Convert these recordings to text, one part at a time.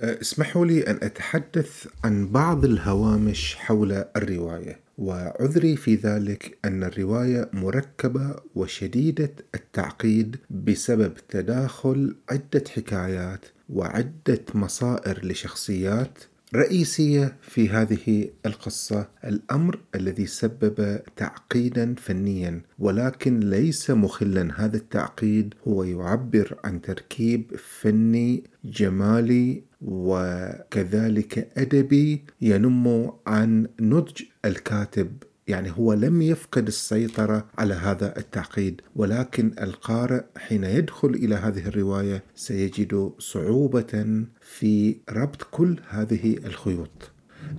اسمحوا لي أن أتحدث عن بعض الهوامش حول الرواية وعذري في ذلك أن الرواية مركبة وشديدة التعقيد بسبب تداخل عدة حكايات وعدة مصائر لشخصيات رئيسية في هذه القصة الأمر الذي سبب تعقيدا فنيا ولكن ليس مخلا. هذا التعقيد هو يعبر عن تركيب فني جمالي وكذلك أدبي ينم عن نضج الكاتب يعني هو لم يفقد السيطرة على هذا التعقيد ولكن القارئ حين يدخل إلى هذه الرواية سيجد صعوبة في ربط كل هذه الخيوط.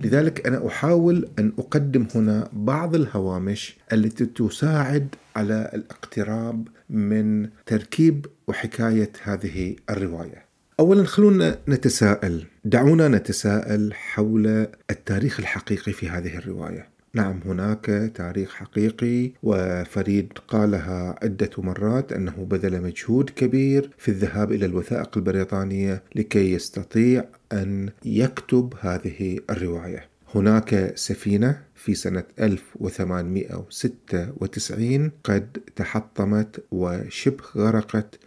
لذلك أنا أحاول أن أقدم هنا بعض الهوامش التي تساعد على الاقتراب من تركيب وحكاية هذه الرواية. اولا خلونا نتساءل. دعونا نتساءل حول التاريخ الحقيقي في هذه الرواية. نعم هناك تاريخ حقيقي وفريد قالها عدة مرات أنه بذل مجهود كبير في الذهاب إلى الوثائق البريطانية لكي يستطيع أن يكتب هذه الرواية. هناك سفينة في سنة 1896 قد تحطمت وشبه غرقت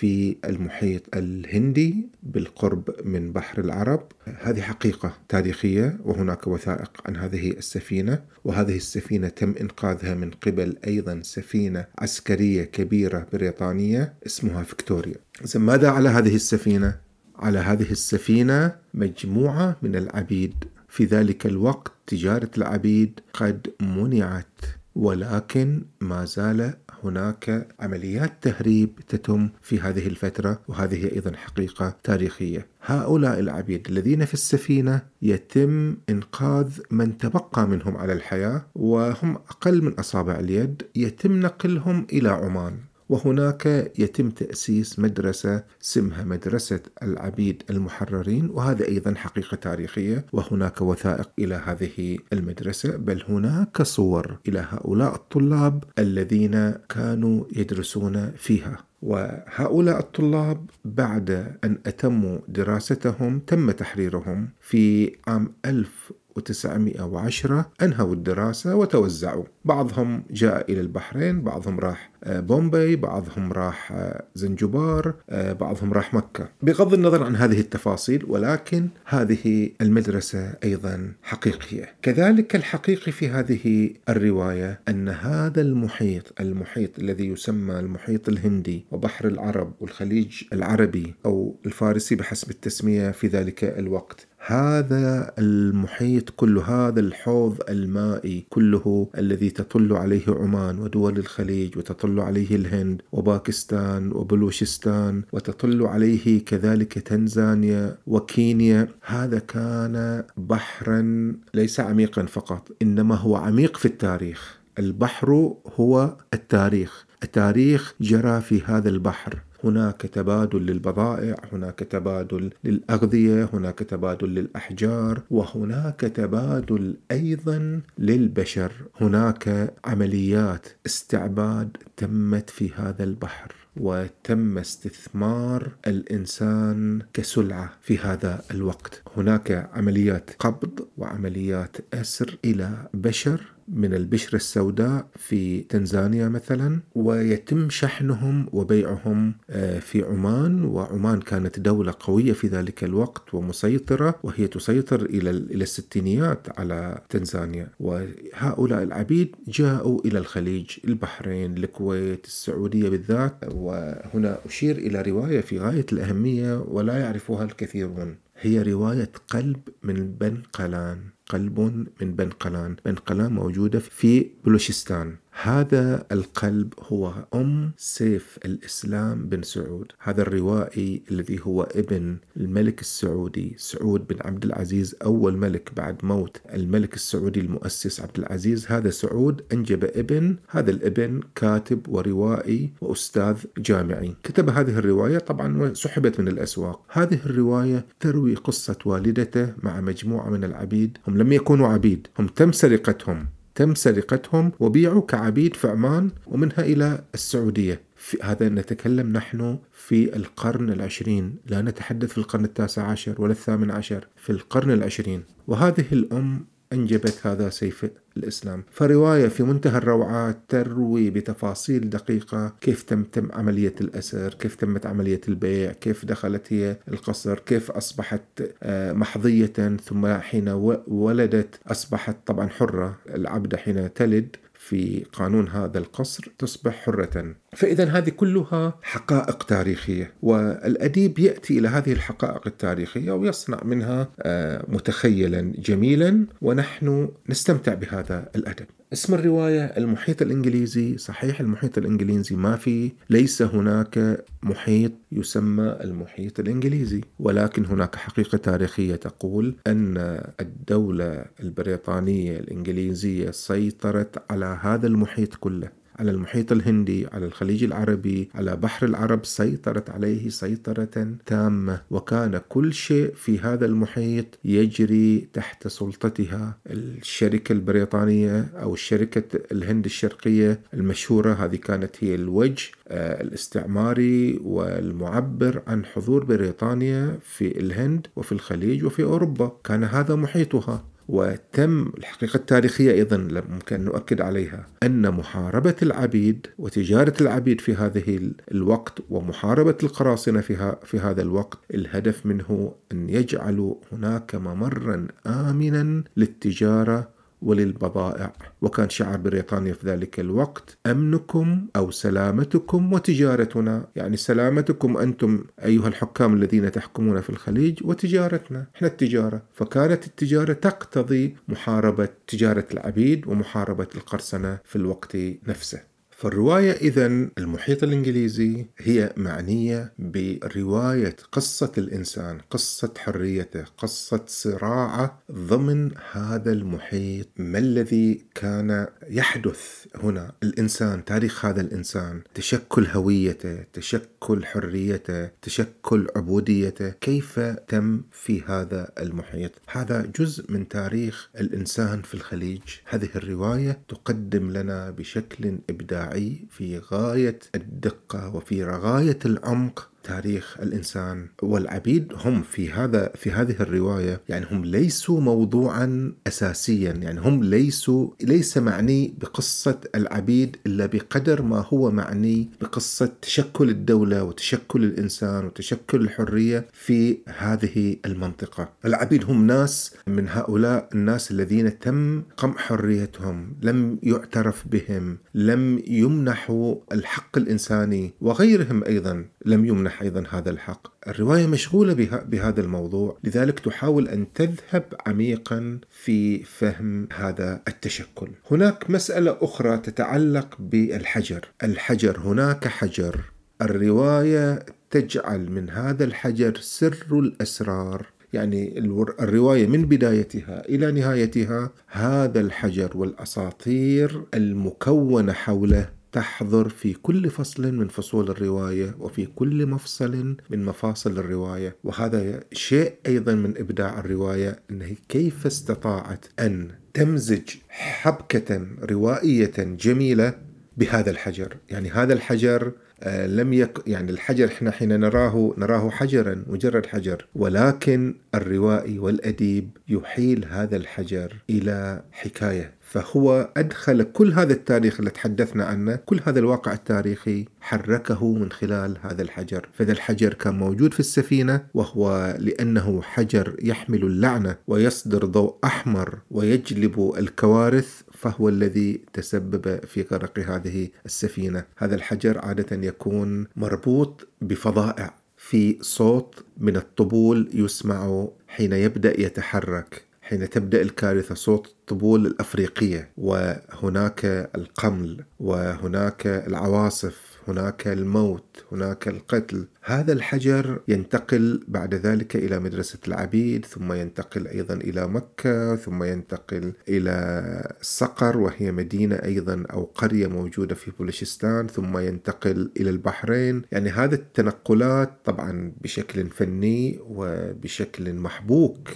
في المحيط الهندي بالقرب من بحر العرب. هذه حقيقة تاريخية وهناك وثائق عن هذه السفينة وهذه السفينة تم إنقاذها من قبل أيضا سفينة عسكرية كبيرة بريطانية اسمها فيكتوريا. ماذا على هذه السفينة؟ على هذه السفينة مجموعة من العبيد. في ذلك الوقت تجارة العبيد قد منعت ولكن ما زال هناك عمليات تهريب تتم في هذه الفترة وهذه أيضا حقيقة تاريخية. هؤلاء العبيد الذين في السفينة يتم إنقاذ من تبقى منهم على الحياة وهم أقل من أصابع اليد يتم نقلهم إلى عمان. وهناك يتم تأسيس مدرسة اسمها مدرسة العبيد المحررين وهذا أيضا حقيقة تاريخية. وهناك وثائق إلى هذه المدرسة بل هناك صور إلى هؤلاء الطلاب الذين كانوا يدرسون فيها. وهؤلاء الطلاب بعد أن أتموا دراستهم تم تحريرهم في عام 1000 1910 أنهوا الدراسة وتوزعوا. بعضهم جاء إلى البحرين بعضهم راح آه، بومبي بعضهم راح آه، زنجبار آه، بعضهم راح مكة. بغض النظر عن هذه التفاصيل ولكن هذه المدرسة أيضا حقيقية. كذلك الحقيقي في هذه الرواية أن هذا المحيط المحيط الذي يسمى المحيط الهندي وبحر العرب والخليج العربي أو الفارسي بحسب التسمية في ذلك الوقت هذا المحيط كل هذا الحوض المائي كله الذي تطل عليه عمان ودول الخليج وتطل عليه الهند وباكستان وبلوشستان وتطل عليه كذلك تنزانيا وكينيا. هذا كان بحرا ليس عميقا فقط إنما هو عميق في التاريخ. البحر هو التاريخ. التاريخ جرى في هذا البحر. هناك تبادل للبضائع هناك تبادل للأغذية هناك تبادل للأحجار وهناك تبادل أيضا للبشر. هناك عمليات استعباد تمت في هذا البحر وتم استثمار الإنسان كسلعة في هذا الوقت. هناك عمليات قبض وعمليات أسر إلى بشر. من البشرة السوداء في تنزانيا مثلا ويتم شحنهم وبيعهم آه، في عمان وعمان كانت دولة قوية في ذلك الوقت ومسيطرة وهي تسيطر إلى إلى الستينيات على تنزانيا. وهؤلاء العبيد جاءوا إلى الخليج البحرين الكويت السعودية بالذات. وهنا أشير إلى رواية في غاية الأهمية ولا يعرفها الكثيرون. هي رواية قلب من بن قلان. قلب من بنقلان. بنقلان موجودة في بلوشستان. هذا القلب هو أم سيف الإسلام بن سعود. هذا الروائي الذي هو ابن الملك السعودي سعود بن عبد العزيز أول ملك بعد موت الملك السعودي المؤسس عبد العزيز. هذا سعود أنجب ابن هذا الابن كاتب وروائي وأستاذ جامعي. كتب هذه الرواية طبعا وسحبت من الأسواق. هذه الرواية تروي قصة والدته مع مجموعة من العبيد. هم لم يكونوا عبيد هم تم سرقتهم. تم سرقتهم وبيعوا كعبيد في عمان ومنها إلى السعودية. في هذا نتكلم نحن في القرن العشرين. لا نتحدث في القرن التاسع عشر ولا الثامن عشر في القرن العشرين. وهذه الأم أنجبت هذا سيف الإسلام. فرواية في منتهى الروعة تروي بتفاصيل دقيقة كيف تم تم عملية الأسر كيف تمت عملية البيع كيف دخلت هي القصر كيف أصبحت آه، محظية ثم حين ولدت أصبحت طبعا حرة. العبدة حين تلد في قانون هذا القصر تصبح حرة. فإذا هذه كلها حقائق تاريخية والأديب يأتي إلى هذه الحقائق التاريخية ويصنع منها آه، متخيلا جميلا ونحن نستمتع بهذا الأدب. اسم الرواية المحيط الإنجليزي. صحيح المحيط الإنجليزي ما في ليس هناك محيط يسمى المحيط الإنجليزي. ولكن هناك حقيقة تاريخية تقول أن الدولة البريطانية الإنجليزية سيطرت على هذا المحيط كله. على المحيط الهندي على الخليج العربي على بحر العرب سيطرت عليه سيطرة تامة. وكان كل شيء في هذا المحيط يجري تحت سلطتها الشركة البريطانية أو شركة الهند الشرقية المشهورة. هذه كانت هي الوجه آه، الاستعماري والمعبر عن حضور بريطانيا في الهند وفي الخليج وفي أوروبا. كان هذا محيطها. وتم الحقيقة التاريخية أيضا ممكن نؤكد عليها أن محاربة العبيد وتجارة العبيد في هذه الوقت ومحاربة القراصنة في, في هذا الوقت الهدف منه أن يجعلوا هناك ممرا آمنا للتجارة وللبضائع. وكان شعار بريطانيا في ذلك الوقت أمنكم أو سلامتكم وتجارتنا. يعني سلامتكم أنتم أيها الحكام الذين تحكمون في الخليج وتجارتنا. إحنا التجارة. فكانت التجارة تقتضي محاربة تجارة العبيد ومحاربة القرصنة في الوقت نفسه. فالرواية إذا المحيط الإنجليزي هي معنية برواية قصة الإنسان، قصة حريته، قصة صراعه ضمن هذا المحيط، ما الذي كان يحدث هنا؟ الإنسان، تاريخ هذا الإنسان، تشكل هويته، تشكل حريته، تشكل عبوديته، كيف تم في هذا المحيط؟ هذا جزء من تاريخ الإنسان في الخليج، هذه الرواية تقدم لنا بشكل إبداعي في غاية الدقة وفي غاية العمق تاريخ الإنسان والعبيد هم في هذا في هذه الرواية يعني هم ليسوا موضوعا اساسيا يعني هم ليسوا ليس معني بقصة العبيد إلا بقدر ما هو معني بقصة تشكل الدولة وتشكل الإنسان وتشكل الحرية في هذه المنطقة. العبيد هم ناس من هؤلاء الناس الذين تم قمع حريتهم، لم يعترف بهم، لم يمنحوا الحق الإنساني وغيرهم أيضا لم يمنح أيضا هذا الحق. الرواية مشغولة بها بهذا الموضوع لذلك تحاول أن تذهب عميقا في فهم هذا التشكل. هناك مسألة أخرى تتعلق بالحجر. الحجر هناك حجر. الرواية تجعل من هذا الحجر سر الأسرار. يعني الرواية من بدايتها إلى نهايتها هذا الحجر والأساطير المكونة حوله تحضر في كل فصل من فصول الرواية وفي كل مفصل من مفاصل الرواية. وهذا شيء أيضا من إبداع الرواية إنه كيف استطاعت أن تمزج حبكة روائية جميلة بهذا الحجر. يعني هذا الحجر آه، لم يك يعني الحجر إحنا حين نراه نراه حجرا مجرد حجر. ولكن الروائي والأديب يحيل هذا الحجر إلى حكاية فهو أدخل كل هذا التاريخ اللي تحدثنا عنه كل هذا الواقع التاريخي حركه من خلال هذا الحجر. فإذا الحجر كان موجود في السفينة وهو لأنه حجر يحمل اللعنة ويصدر ضوء أحمر ويجلب الكوارث فهو الذي تسبب في غرق هذه السفينة. هذا الحجر عادة يكون مربوط بفظائع في صوت من الطبول يسمع حين يبدأ يتحرك. حين تبدأ الكارثة صوت الطبول الأفريقية وهناك القمل وهناك العواصف هناك الموت هناك القتل. هذا الحجر ينتقل بعد ذلك إلى مدرسة العبيد ثم ينتقل أيضا إلى مكة ثم ينتقل إلى صقر وهي مدينة أيضا أو قرية موجودة في بلوشستان ثم ينتقل إلى البحرين. يعني هذه التنقلات طبعا بشكل فني وبشكل محبوك.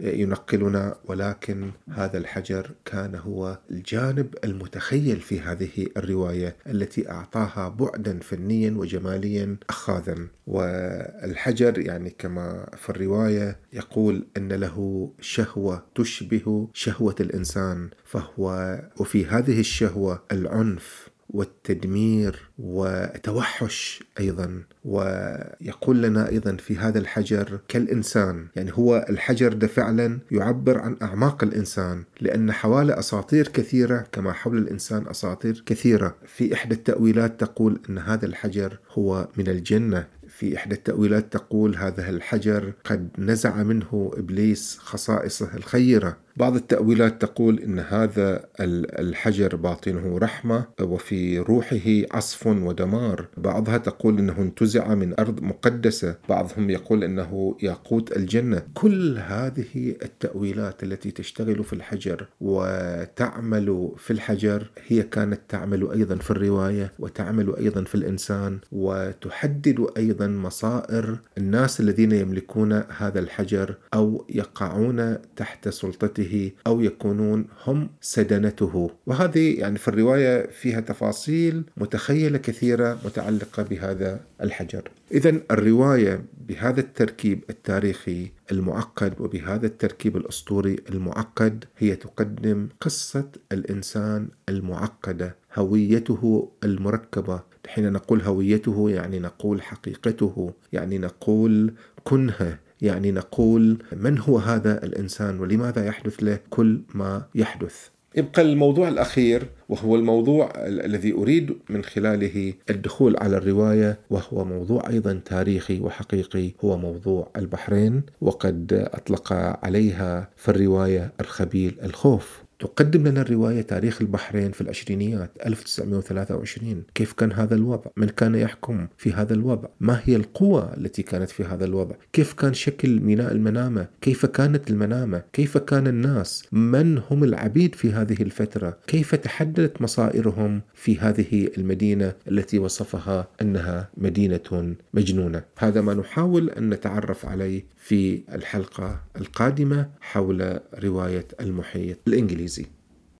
ينقلنا ولكن هذا الحجر كان هو الجانب المتخيل في هذه الرواية التي أعطاها بعدا فنيا وجماليا أخاذا. والحجر يعني كما في الرواية يقول أن له شهوة تشبه شهوة الإنسان فهو وفي هذه الشهوة العنف والتدمير وتوحش أيضا ويقول لنا أيضا في هذا الحجر كالإنسان. يعني هو الحجر ده فعلا يعبر عن أعماق الإنسان لأن حوالي أساطير كثيرة كما حول الإنسان أساطير كثيرة. في إحدى التأويلات تقول إن هذا الحجر هو من الجنة. في إحدى التأويلات تقول هذا الحجر قد نزع منه إبليس خصائصه الخيرة. بعض التأويلات تقول إن هذا الحجر باطنه رحمة وفي روحه عصف ودمار. بعضها تقول إنه انتزع من أرض مقدسة. بعضهم يقول إنه ياقوت الجنة. كل هذه التأويلات التي تشتغل في الحجر وتعمل في الحجر هي كانت تعمل أيضا في الرواية وتعمل أيضا في الإنسان وتحدد أيضا مصائر الناس الذين يملكون هذا الحجر أو يقعون تحت سلطته به أو يكونون هم سدنته. وهذه يعني في الرواية فيها تفاصيل متخيلة كثيرة متعلقة بهذا الحجر. إذا الرواية بهذا التركيب التاريخي المعقد وبهذا التركيب الأسطوري المعقد هي تقدم قصة الإنسان المعقدة هويته المركبة. حين نقول هويته يعني نقول حقيقته يعني نقول كنهه. يعني نقول من هو هذا الإنسان ولماذا يحدث له كل ما يحدث. يبقى الموضوع الأخير وهو الموضوع الذي أريد من خلاله الدخول على الرواية وهو موضوع أيضا تاريخي وحقيقي هو موضوع البحرين وقد أطلق عليها في الرواية الخبيل الخوف. تقدم لنا الرواية تاريخ البحرين في العشرينيات 1923 كيف كان هذا الوضع؟ من كان يحكم في هذا الوضع؟ ما هي القوى التي كانت في هذا الوضع؟ كيف كان شكل ميناء المنامة؟ كيف كانت المنامة؟ كيف كان الناس؟ من هم العبيد في هذه الفترة؟ كيف تحددت مصائرهم في هذه المدينة التي وصفها أنها مدينة مجنونة؟ هذا ما نحاول أن نتعرف عليه في الحلقة القادمة حول رواية المحيط الإنجليزي. easy.